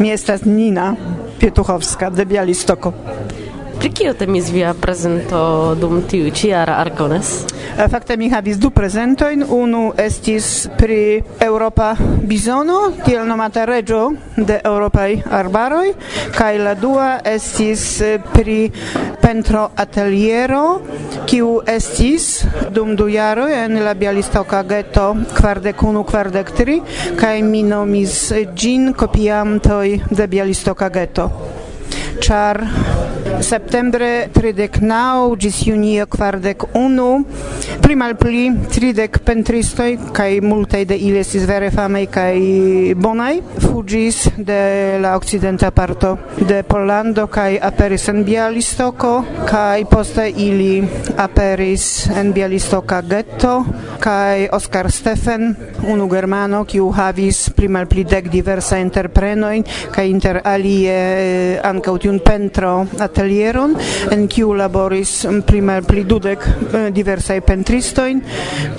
Miejsca Nina Pietuchowska, de Białystoku. Pri kio temis via prezento dum tiu ĉiara Arcones? Eh, fakte mi havis du prezentojn. Unu estis pri Europa bizono, tiel nomata reĝo de eŭropaj arbaroj, kaj la dua estis eh, pri pentro ateliero, kiu estis dum du jaroj en la Bialistoka geto kvardek unu, kvardek tri, kaj mi nomis ĝin kopiantoj de Bialistoka geto. Czar septembre 39 gis junio 41 pli malpli 30 pentristoi kai multaj de ili estis vere famei kaj bonaj. Fugis de la occidenta parto de Pollando kaj aperis en Bialistoko kaj poste ili aperis en Bialistoka ghetto kaj Oskar Steffen unu germano kiu havis pli dek diversa entreprenoj kaj inter alie eh, ankaŭ tiun pentro atelieron en kiu laboris mm, prime pli dudek eh, diversaj pentristojn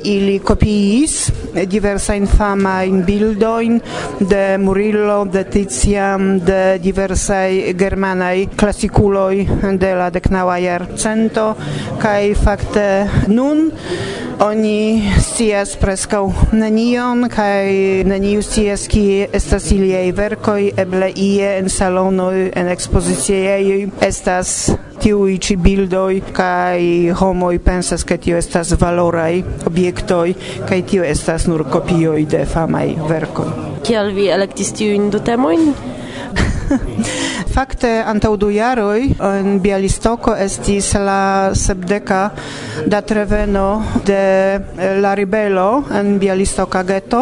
ili kopiis eh, diversajn famajn bildojn de Murillo de Tizian, de diversaj germanaj klasikuloj de la deknaŭa jarcento. Kaj fakte nun Oni scias preskaŭ nenion kaj neniu scias kie estas iliaj verkoj, eble ie en salonoj, en ekspoziciejoj estas tiuj ĉi bildoj kaj homoj pensas ke tio estas valoraj objektoj kaj tio estas nur kopioj de famaj verkoj. Kial vi elektis tiujn du temojn? Fakte antaŭ du jaroj en Bialistoko estis la sepdeka datreveno de eh, la ribelo en Bialistoka geto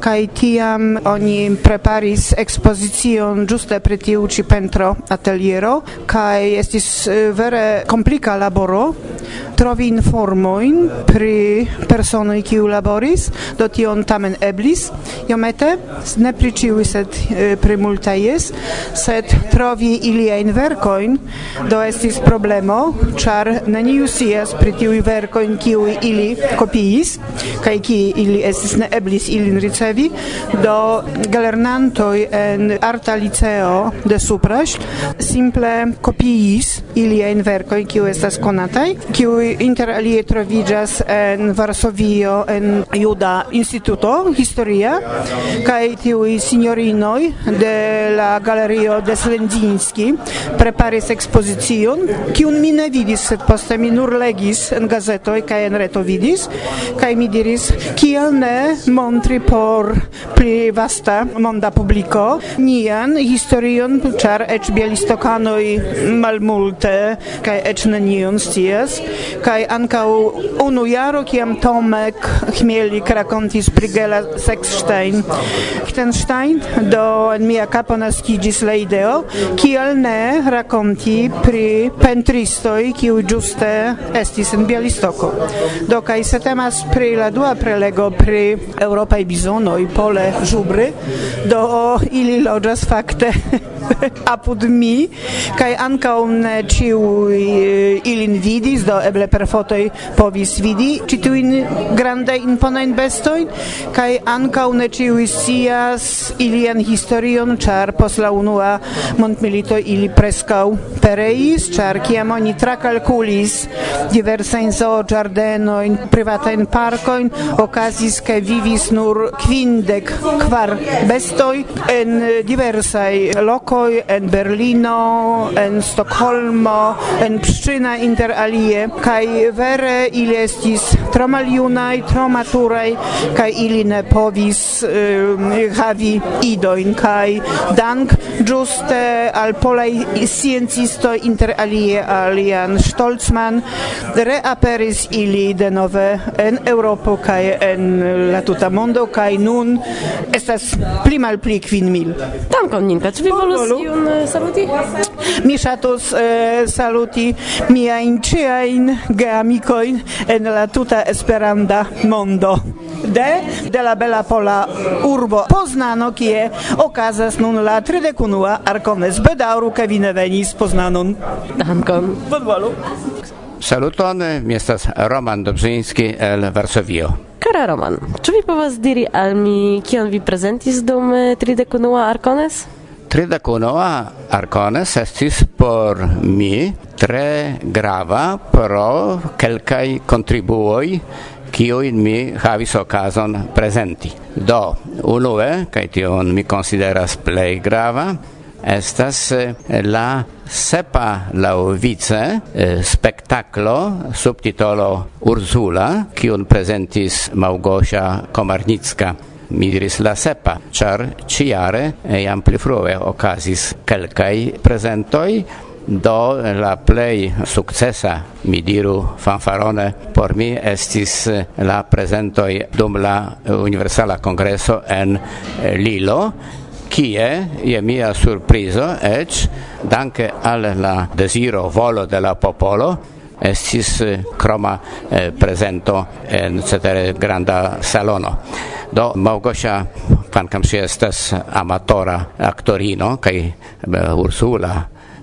kaj tiam oni preparis ekspozicion ĝuste pri tiu ĉi pentro ateliero kaj estis eh, vere komplika laboro trovi informojn pri personoj kiu laboris, do tion tamen eblis. Iomete, ne pri ĉiuj sed pri multaj jes, sed trovi iliajn verkojn do estis problemo, ĉar neniu scias pri tiuj verkojn kiuj ili kopiis kaj kiuj ili estis ne eblis ilin ricevi, do gelernantoj en arta liceo de Supraś simple kopiis iliajn verkojn kiuj estas konataj, kiuj inter alie troviĝas en Varsovio en Juda Instituto Historia kaj tiuj signorinoj de la Galerio de Slendzinski preparis ekspozicion kiun mi ne vidis sed poste mi nur legis en gazetoj kaj en reto vidis kaj mi diris kiel ne montri por pli vasta monda publiko nian historion ĉar eĉ bjelistokanoj malmulte kaj eĉ nenion scias? kaj ankaŭ unu jaro kiam Tomek Chmielik rakontis pri Gela Sexstein. Liechtenstein do en mia kapo naskiĝis la ideo kiel ne rakonti pri pentristoj kiuj ĝuste estis en Bialistoko. Do kaj se temas pri la dua prelego pri eŭropaj bizonoj pole żubry do ili loĝas fakte apud mi kaj ankaŭ ne ĉiuj ilin vidis do eble per fotoj povis vidi ĉi tiujn grandajn imponajn bestojn kaj ankaŭ ne ĉiuj scias ilian historion ĉar post la unua mondmilito ili preskaŭ pereis ĉar kiam oni trakalkulis diversajn zooĝardenojn privatajn parkojn okazis ke vivis nur kvindek kvar bestoj en diversaj lokoj en Berlino en Stokholmo en Pszczyna inter alie kai vere ili estis tro maljunaj, tro maturaj kaj ili ne povis uh, havi idojn kaj dank ĝuste al polaj sciencisto inter alie al Jan Stolzman reaperis ili denove en Eŭropo kaj en la tuta mondo kaj nun estas pli malpli kvin mil. Dankon Ninka, ĉu vi volus iun eh, saluti? Mi ŝatus uh, eh, saluti miajn ĉiajn geamikojn en la tuta Esperanta mondo. De, de la bella pola urbo Poznano, kie okazas nun la 31 Arcones. Bedauru, ke vi ne venis Poznanon. Dankon. Bonvolu. Saluton, mi estas Roman Dobrzyński el Varsovio. Kara Roman, czy vi povas diri al mi, kion vi prezentis dum 31 Arcones? tridecunoa arcones estis por mi tre grava pro kelkaj contribuoi kiuj mi havis okazon presenti. Do, unue, kaj tion mi konsideras plej grava, estas eh, la sepa laovice eh, spektaklo subtitolo Ursula, kiun presentis Małgosia Komarnicka mi diris la sepa, char ciare iam eh, pli frue ocasis quelcai presentoi, do la plei successa mi diru fanfarone por mi estis eh, la presentoi dum la eh, universala congresso en Lilo kie je mia surprizo ec danke al la desiro volo de la popolo estis eh, croma eh, presento en cetere granda salono. Do Małgosia, kvankam si estas amatora aktorino kaj eh, Ursula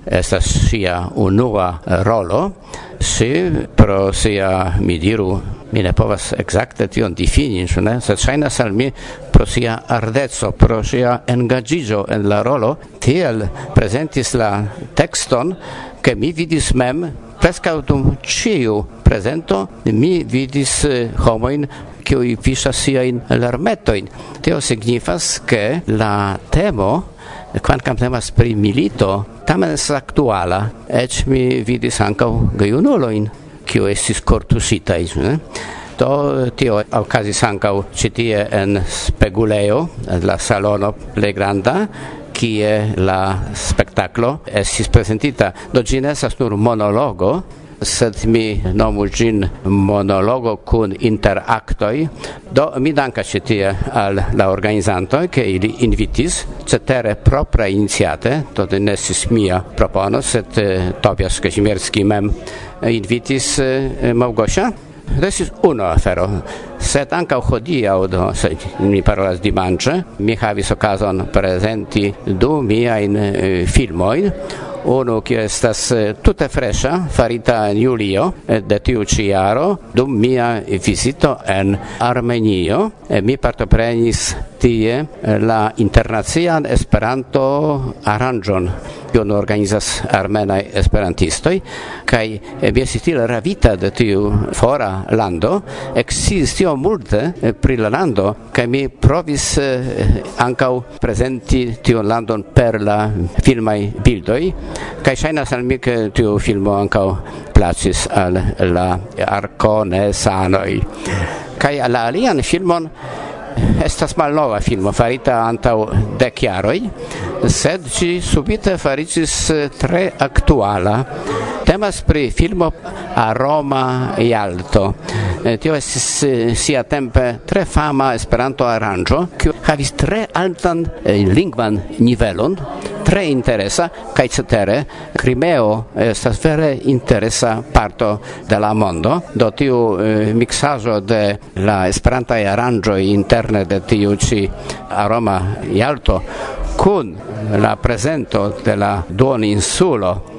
estas sia unua rolo, si pro sia, mi diru, mi ne povas exacte tion difini, ne? Sed ŝajnas al mi pro sia ardezzo, pro sia engagigio en la rolo, tiel presentis la texton, che mi vidis mem prescau dum ciu presento mi vidis eh, homoin kiuj piŝas siajn larmetoin Tio signifas, che la temo quancam temas pri milito, tamen es actuala, ec mi vidis ancau gaiunoloin, cio estis cortusitais, ne? Do tio occasis ancau citie en speguleo, en la salono plegranda, kie la spektaklo estis prezentita. Do ĝi ne estas nur monologo, sed mi nomu ĝin monologo kun interaktoj. Do mi dankas ĉi tie al la organizantoj, ke ili invitis cetere propra iniciate, to ne estis mia propono, sed eh, Tobias Kazimierski mem eh, invitis eh, Małgosia Restis uno afero, sed anca hodiaŭ, do, se mi parolas manche, mi havis okazon prezenti du miajn e, eh, filmoin. Uno che estas eh, tutte fresha farita in julio eh, de tiu ĉi dum mia visito en Armenio e mi partoprenis tie eh, la internacian Esperanto aranĝon kiun organizas armenaj esperantistoj kaj eh, mi estis tiel ravita de tiu fora lando eksciis tiom multe eh, pri la lando kaj mi provis ankaŭ prezenti tiun landon per la filmaj bildoj kaj ŝajnas al mi ke tiu filmo ankaŭ placis al la arkonesanoj kaj la alian filmon estas malnova filmo farita antau dec jaroj, sed ĝi subite fariĝis eh, tre aktuala. Temas pri filmo Aroma Jalto. Eh, tio estis eh, sia tempe tre fama Esperanto aranĝo, kiu havis tre altan lingvan nivelon tre interesa kai cetere Crimeo estas vere interesa parto de la mondo. Do tiu eh, mixajo de la esperanta aranjo interne de tiu ci aroma jalto kun la presento de la duoninsulo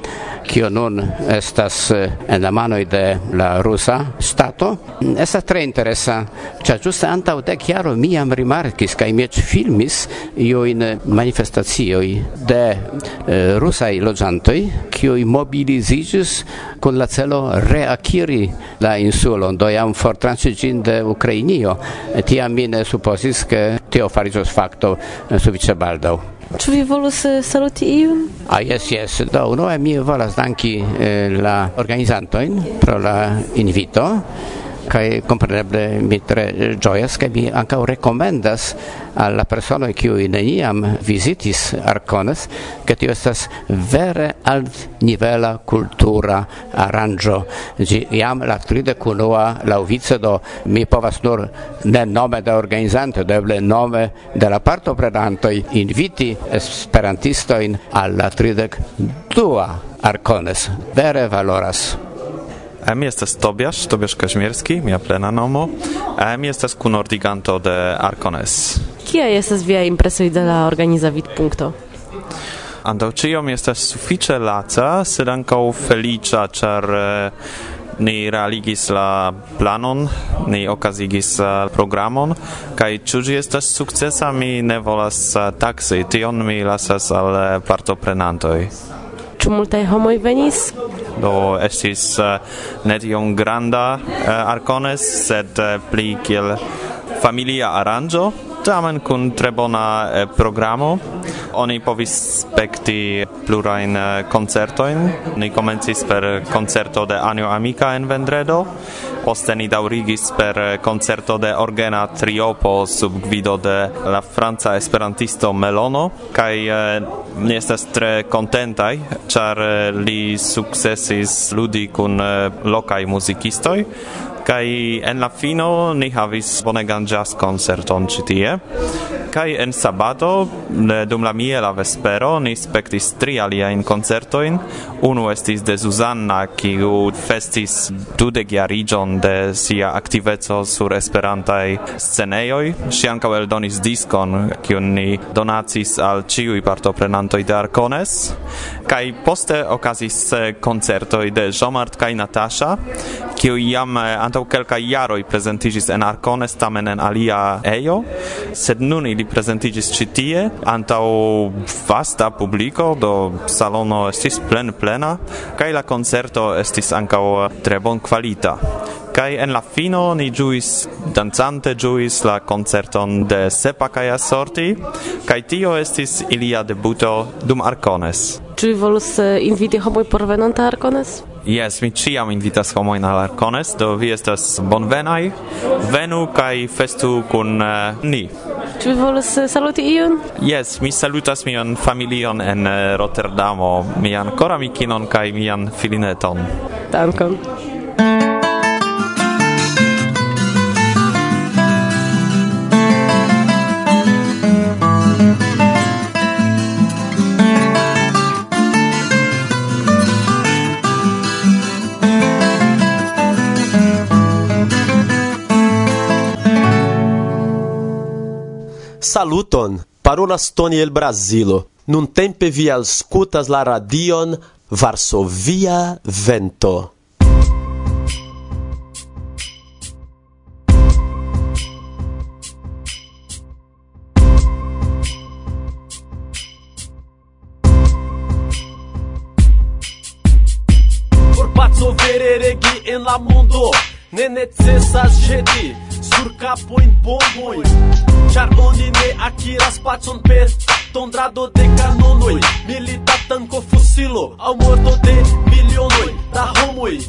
kio nun estas eh, en la manoj de la rusa stato mm, estas tre interesa. Ĉar ĝuste antaŭ dek jaroj mi jam rimarkis kaj mi eĉ filmis iujn manifestacioj de eh, rusaj loĝantoj kiuj mobiliziĝis kun la celo reakiri la insulon do jam for ĝin de Ukrainio. Tiam mi ne supozis ke tio fariĝos fakto eh, sufiĉe baldaŭ. Ĉu vi volus eh, saluti iun? Ah, yes, yes. Do, unue mi volas danki eh, la organizantojn pro la invito kai compreneble mi tre gioias kai mi ankaŭ rekomendas al la personoj kiuj neniam visitis Arcones ke tio estas vere alt nivela kultura arrangio gi jam la kunoa la uvice do mi povas nur ne nome da organizante do eble nome de la partoprenantoj inviti esperantistojn in alla 32a Arkones vere valoras. Em jesteś Tobiasz, Tobiasz Kaźmierski, mia plena nomo. Em jesteś kunordiganto de Arcones. Kia jesteś via impresoi de la organizavit jesteś sufice laca, syrankał felicia czar e, ni realigis la planon, ni okazigis e, programon, kaj czuż jesteś sukcesa mi ne volas e, taksy, tion mi lasas al partoprenantoj. Ĉu multaj homoj venis? Do estis uh, ne tiom granda uh, Arkones, sed uh, pli kiel familia aranĝo tamen kun tre bona eh, programo. Oni povis spekti plurajn eh, koncertojn. Ni komencis per koncerto de Anio Amika en vendredo, poste ni daŭrigis per eh, koncerto de Orgena Triopo sub gvido de la franca esperantisto Melono kaj eh, ni estas tre kontentaj, ĉar eh, li sukcesis ludi kun eh, lokaj muzikistoj kai en la fino ni havis bonegan jazz concerton ĉi tie. Kai en sabato dum la miela vespero ni spektis tri alia in concertoin unu estis de Susanna kiu festis dudek giarigion de sia aktiveco sur esperantaj si ŝi ankaŭ eldonis diskon kiun ni donacis al ciui partoprenantoi de Arcones. Kai poste okazis eh, concertoi de Jomart kaj Natasha kiu jam eh, antau kelkaj jaroj presentigis en Arcones, tamen en alia ejo, sed nun ili presentigis citie, antau vasta publico, do salono estis plen plena kai la concerto estis ankaŭ tre bonkvalita. Kai en la fino ni juis danzante juis la concerton de Sepa kai Sorti kai tio estis ilia debuto dum Arcones. Czy volos eh, inviti homoj por venonta Arcones? Yes, mi ciam invitas homoin al Arcones, do vi estas bonvenai. Venu kai festu kun uh, ni. Ĉu vi volas eh, saluti iun? Yes, mi salutas mian familion en eh, Rotterdamo, mian koramikinon kaj mian filineton. Dankon. Saluton, parolas Tony el Brasilo. Nun tempe vi alscutas la radion Varsovia Vento. Por pazzo vere regi en la mundo Ne nur in bomboi Char oni ne akiras pacon per tondrado de canonoi Milita tanko fusilo aŭ morto de milionoi da homoi.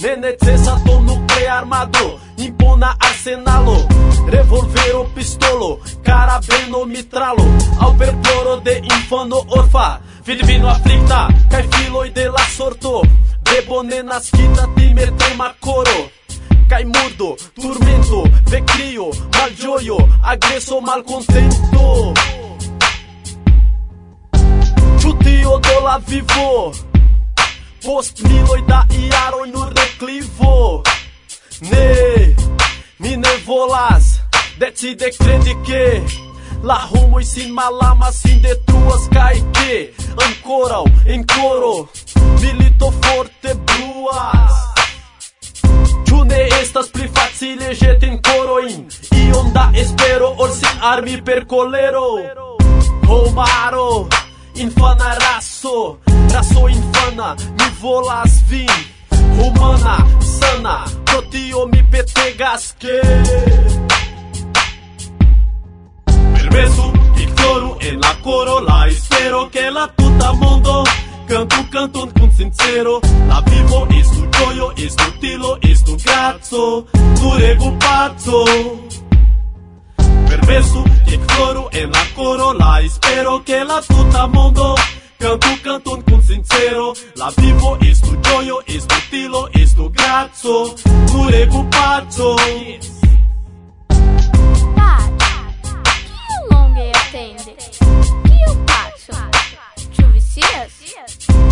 Ne necesas dono armado Impona arsenalo Revolvero, pistolo Carabeno, mitralo Al perploro de infano orfa Filipino aflicta Kaj filoi de la sorto De bonena skita timer tema coro Cai mudo, turmento, vecrio, malgioio, agresso, malcontento. Čutio dola vivo, postniloj da i jaroj nur deklivo. Ne, mi ne volas, de crede que La e sin malama sin de truas cae que em encoro, milito forte bruas Ĉu ne estas pli facile ĵeti korojn Iom da espero ol sin armi per kolero. Homaro, infana raso Raso infana, mi volas vin. Humana, sana, pro tio mi petegas ke. Permesu, ignoru en la coro la espero que la tuta mondo Canto, canto con sincero La vivo estu joyo, gioio, es tilo, estu grazo cazzo pazzo. Perverso, che cloro en la coro La espero che la tuta mondo. Canto, canto con sincero La vivo estu joyo, gioio, tilo, estu grazo cazzo pazzo. yes.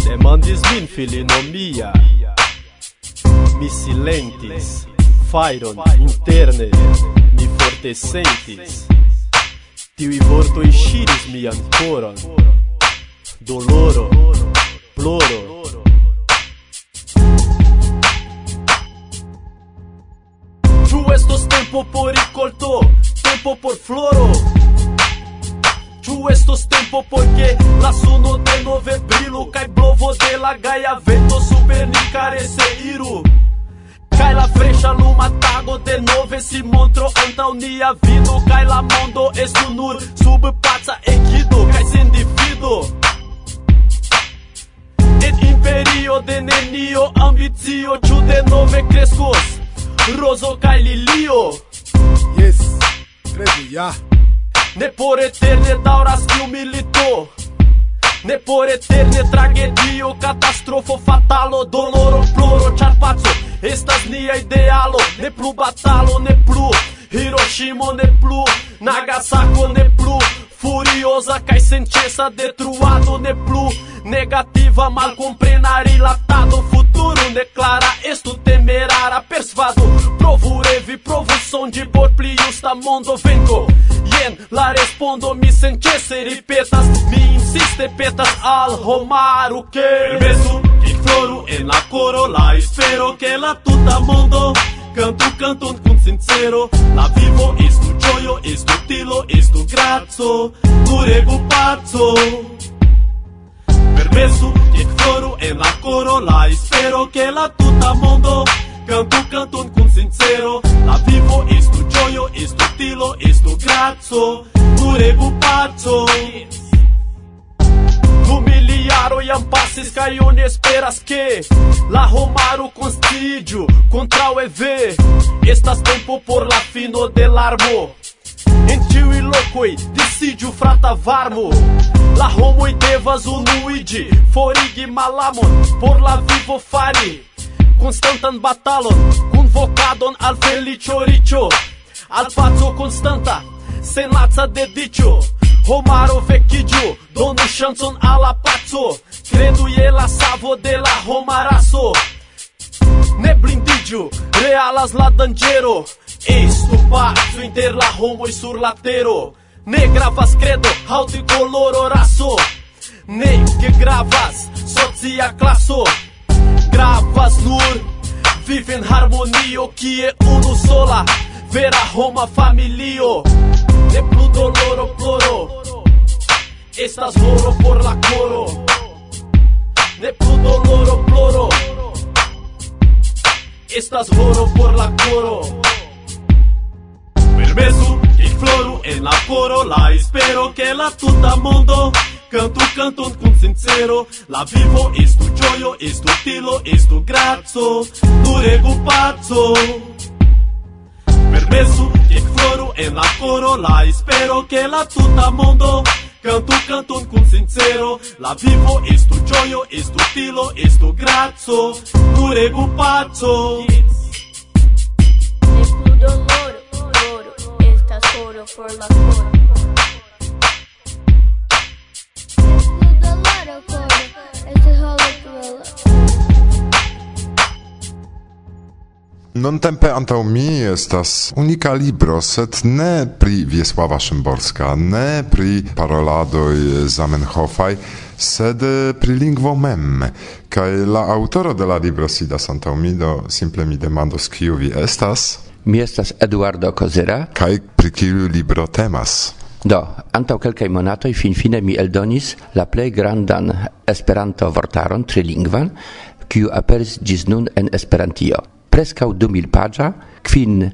Demandis min filino mia. Mi silentis Fajron interne Mi forte sentis. Tiui vortoi ŝiris mian koron Doloro Ploro. Tu estos tempo por rikolto Tempo por floro. Ĉu estos tempo por ke la suno denove brilu kaj blovo de la gaja vento super ni karese iru? Kaj la freŝa luma tago denove si montro antaŭ nia vido kaj la mondo estu nur sub paca ekido kaj sen divido. En imperio de nenio ambicio ĉu denove kreskos rozo kaj lilio? Yes, tre ja. Ne por eterne dauras kiu milito. Ne por eterne tragedio, catastrofo, fatalo, doloro, ploro, ĉar paco estas nia idealo Ne plu batalo, ne plu. Hiroshima, ne plu. Nagasako, ne plu. Furiosa kai sentença detruado Ne plu Negativa mal comprenari latado Futuro declara Estu temerara Persvado Provu revi Provu som de por pli justa mondo vengo Jen la respondo mi senĉese ripetas Mi insiste petas al homaro ke Permesu que floru en la coro La espero que la tuta mondo. Cantu canton kun sincero. La vivo estu gioio, estu tilo, estu grazzo pazzo. Permesso che floro en la coro La espero che la tuta mondo Canto canton con sincero. La vivo estu gioio, estu tilo, estu grazzo Tu rego pazzo. Iam passis kai esperas ke La homaro constidio contra o EV Estas tempo por la fino de larmo. En tiui locoi decidio frata varmo. La homoi devas unuigi Forigi malamon. Por la vivo fari Constantan batalon. Convocadon al felicio ricio Al pazzo constanta Sen lazza dedicio Homaro vecchigiu, donu chanson alla pazzo Credo je la savo de la homaraso. Ne blindidio, realas la dangero Estu pazzo inter la homoi sur latero Ne gravas credo, al tricoloro raso Ne que gravas, socia classo Gravas nur, vive en harmonio Kie unu sola, vera Roma familio. Ne plu doloro ploro Estas horo por la coro. Ne plu doloro ploro Estas horo por la coro. Permesu che floru en la coro La espero que la tuta mondo Canto canton cum sincero. La vivo estu gioio, estu tilo, estu grazzo Durego pazzo permesso que floro en la coro la espero que la tuta mondo Canto canton cum sincero, la vivo estu gioio, estu filo, estu grazo curego pazzo. Yes. Escudo loro, loro, estas oro por la coro. Escudo loro, coro, estas oro por la coro. Non tempe antau mi estas unika libro, sed ne pri Wiesława Szymborska, ne pri paroladoj Zamenhofaj, sed pri lingvo mem. Kaj la autoro de la libro sidas antau mi, do simple mi demandos kiu vi estas? Mi estas Eduardo Kozera. Kaj pri kiu libro temas? Do, antaŭ kelkaj monatoj finfine mi eldonis la plej grandan Esperanto-vortaron trilingvan, kiu aperis ĝis nun en Esperantio prescau 2000 pagia, quin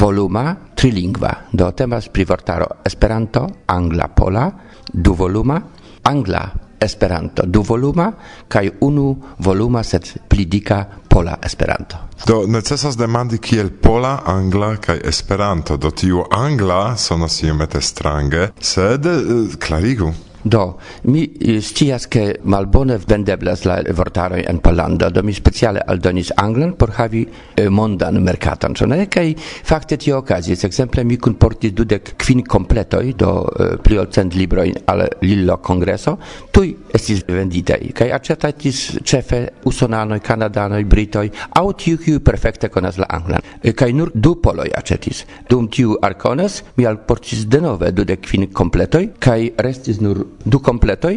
voluma trilingva, do temas pri vortaro Esperanto, Angla, Pola, du voluma, Angla, Esperanto, du voluma, kaj unu voluma, sed pli dika Pola Esperanto. Do necesas demandi kiel Pola, Angla kaj Esperanto, do tiu Angla sonas iomete strange, sed eh, klarigu. Do, mi eh, scias che malbone vendeblas la vortaroj en Pollando, do mi speciale aldonis anglan por havi eh, mondan merkaton, ĉu ne? Kaj fakte tio okazis. Ekzemple mi kunportis dudek kvin kompletoj do eh, pli ol cent libroj al Lillo Kongreso, tuj estis venditaj kaj aĉetatis ĉefe usonanoj, kanadanoj, britoj aŭ tiu kiu perfekte konas la anglan. Kaj nur du poloj aĉetis. Dum tiu arkonas mi alportis denove dudek kvin kompletoj kaj restis nur du kompletoj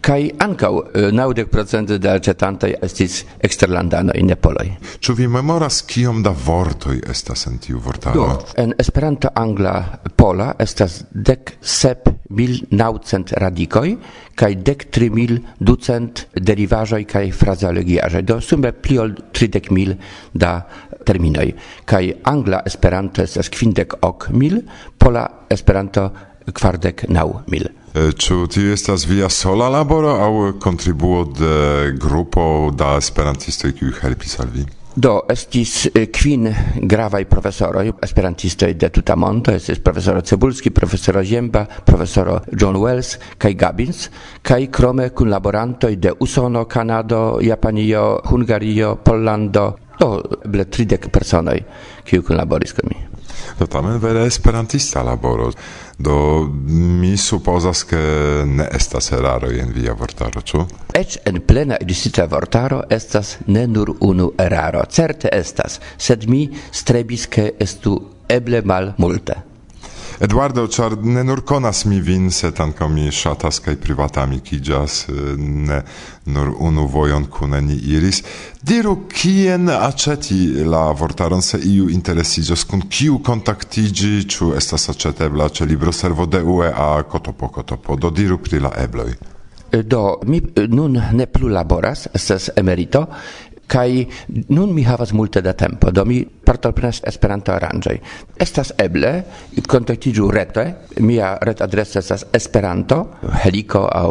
kaj ankaŭ eh, naŭdek procent de aĉetantoj estis eksterlandanoj in nepoloi Ĉu vi memoras kiom da vortoj estas en tiu vortaro? Do, en Esperanto angla pola estas dek sep mil naucent radikoj kai dek tri mil ducent derivaĵoj kai frazeologiaĵoj. Do sume pli ol tridek mil da terminoj. kai angla Esperanto estas kvindek ok mil, pola Esperanto kvardek naŭ mil. Eh, ĉu tio estas via sola laboro aŭ kontribuo de grupo da esperantistoj kiuj helpis al vi? Do estis eh, kvin gravaj profesoroj esperantistoj de tuta monto, estis profesoro Cebulski, profesoro Ziemba, profesoro John Wells kaj Gabins, kaj krome kunlaborantoj de Usono, Kanado, Japanio, Hungario, Pollando, do ble tridek personoj kiuj kunlaboris kun mi. Do tamen vere esperantista laboro. Do mi supposas ke ne estas eraro en via vortaro, ĉu? Eĉ en plena edisita vortaro estas ne nur unu eraro. Certe estas, sed mi strebis ke estu eble mal multe. Eduardo, ĉar ne nur konas mi vin, sed ankaŭ mi ŝatas kaj privata amikiĝas, ne nur unu vojon kune ni iris. Diru, kien aceti la vortaron, se iu interesiĝos, kun kiu kontaktiĝi, ĉu estas aĉetebla libro servo de UEA kotopo kotopo. Do diru pri la ebloj. Do mi nun ne plu laboras, estas emerito, kai nun mi havas multe da tempo do mi partoprenas Esperanto aranĝoj estas eble kontaktiĝu rete mia ret adreso estas Esperanto heliko aŭ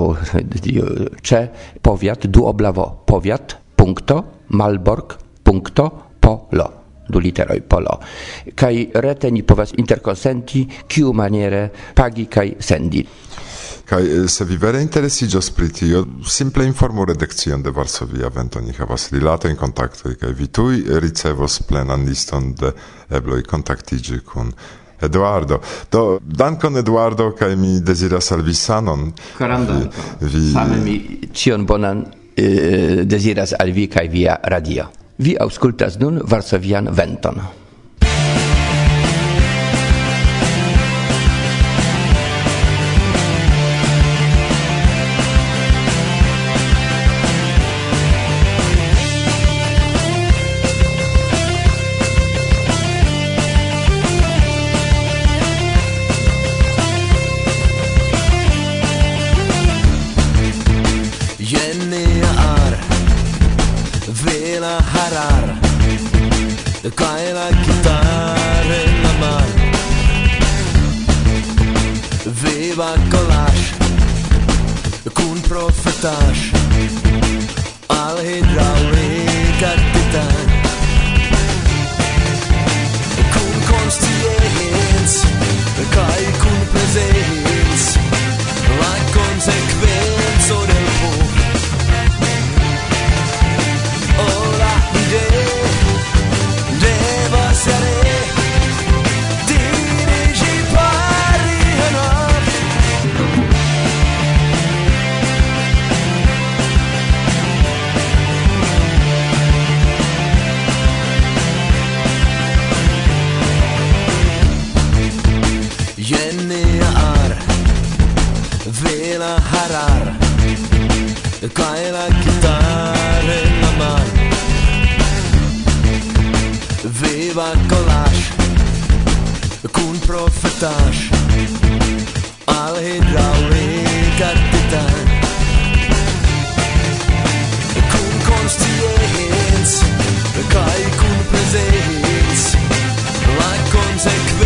ĉe powiat duoblavo powiat punkto malborg punkto polo du literoj polo. Kaj rete ni povas interkonsenti kiu maniere pagi kai sendi. Kaj eh, se vi vere interesiĝas pri tio, simple informu redakcion de Varsovia Vento. Ni havas rilatojn kontaktoj kaj vi tuj ricevos plenan liston de ebloj kontaktiĝi kun Eduardo. Do, dankon Eduardo, kaj mi deziras al vi sanon. Koran vi, Same mi cion bonan eh, eh, deziras al vi kaj via radio. Vi auskultas nun Varsovian Venton. idolash Cun profetage Al hidraulica titan. Cun consciens Kai cun presens La consequenzo del profetaș al hidraulic capitan Cu conștienți, pe cai cu prezenți, la consecvență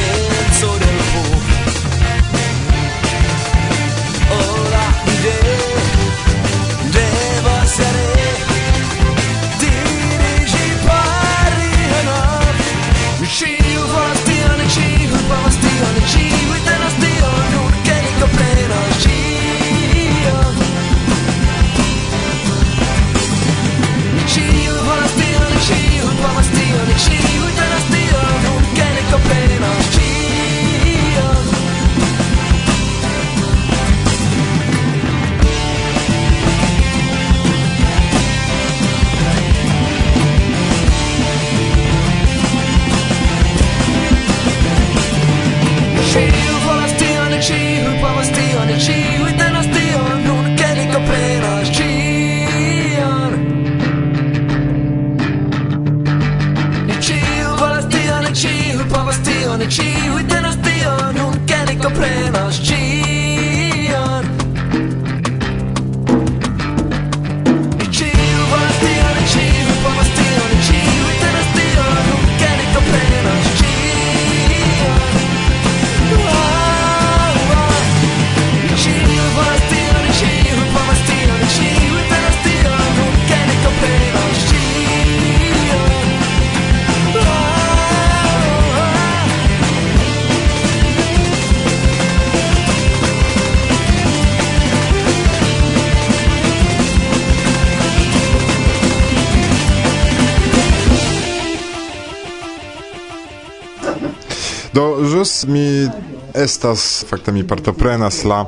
Do jus mi estas fakte mi partoprenas la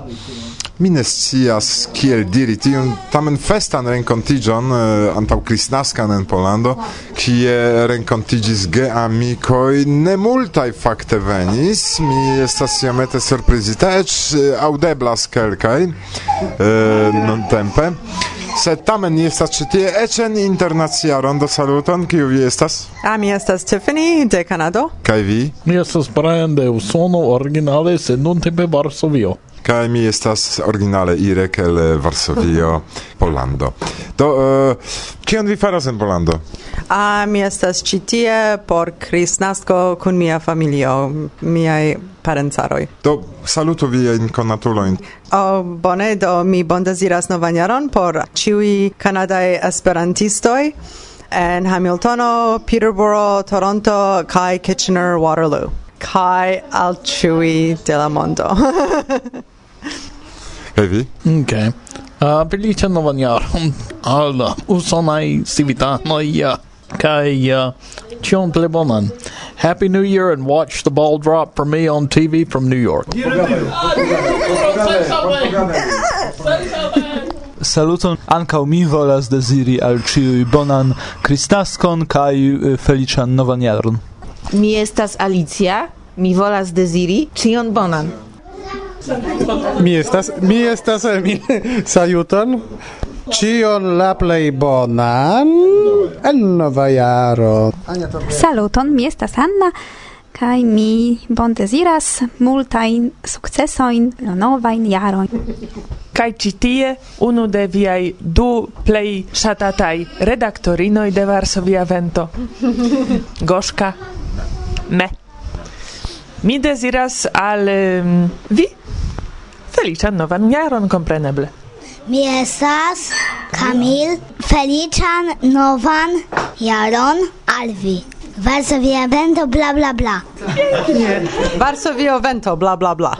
Mi ne scias kiel diri tion tamen festan renkontiĝon uh, antaŭ Kristnaskan en Pollando, kie renkontiĝis geamikoj nemultaj fakte venis. Mi estas iomete surprizita, eĉ eh, aŭdeblas kelkaj uh, nuntempe sed tamen ni estas ĉi tie eĉ en internacia rondo. Saluton kiu vi estas? Ah mi estas Tiffany de Kanado. Kaj vi? Mi estas Brian de Usono originale sed nuntempe Varsovio kaj mi estas originale Irek el eh, Varsovio, Polando. Do, eh, kion uh, vi faras en Polando? A, mi estas ĉi tie por kristnasko kun mia familio, miaj parencaroj. Do, salutu viajn konatulojn. O, bone, do mi bondeziras novan jaron por ĉiuj kanadaj esperantistoj en Hamiltono, Peterborough, Toronto kaj Kitchener-Waterloo. Kai al ciui de la mondo. E vi? Ok. Uh, felice novan jaron al usonai civitanoi uh, kai uh, cion ple bonan. Happy New Year and watch the ball drop for me on TV from New York. Saluton ankaŭ mi volas deziri al ĉiuj bonan Kristaskon kaj feliĉan novan jaron. Mi estas Alicia, mi volas deziri ĉion bonan. Mi estas mi estas eh, mi saluton. Cion la plej bonan en nova jaro. Saluton, mi estas Anna kaj mi bondeziras multajn sukcesojn novajn jarojn. Kaj ĉi tie unu de viaj du plej ŝatataj redaktorinoj de Varsovia Vento. Goŝka. Me. Mi deziras al um, vi Feliĉan novan jaron, kompreneble. Mi estas Kamil. Feliĉan novan jaron al vi. Varsovia vento bla bla bla. Varsovia vento bla bla bla.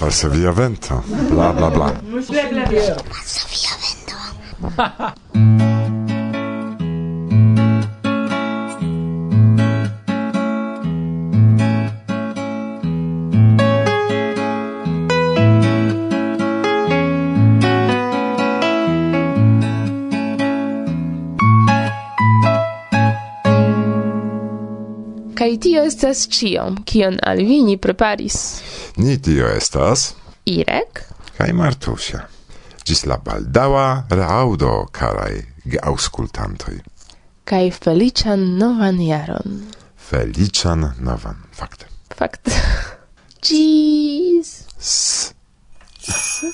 Varsovia vento bla bla bla. Varsovia vento. Kai tio estas cio, kion al vi ni preparis. Ni tio estas... Irek. Kai Martusia. Gis la baldaua reaudo, carai auscultantoi. Kai felician novan jaron. Felician novan, fakte. Fakt. Gis. S. S.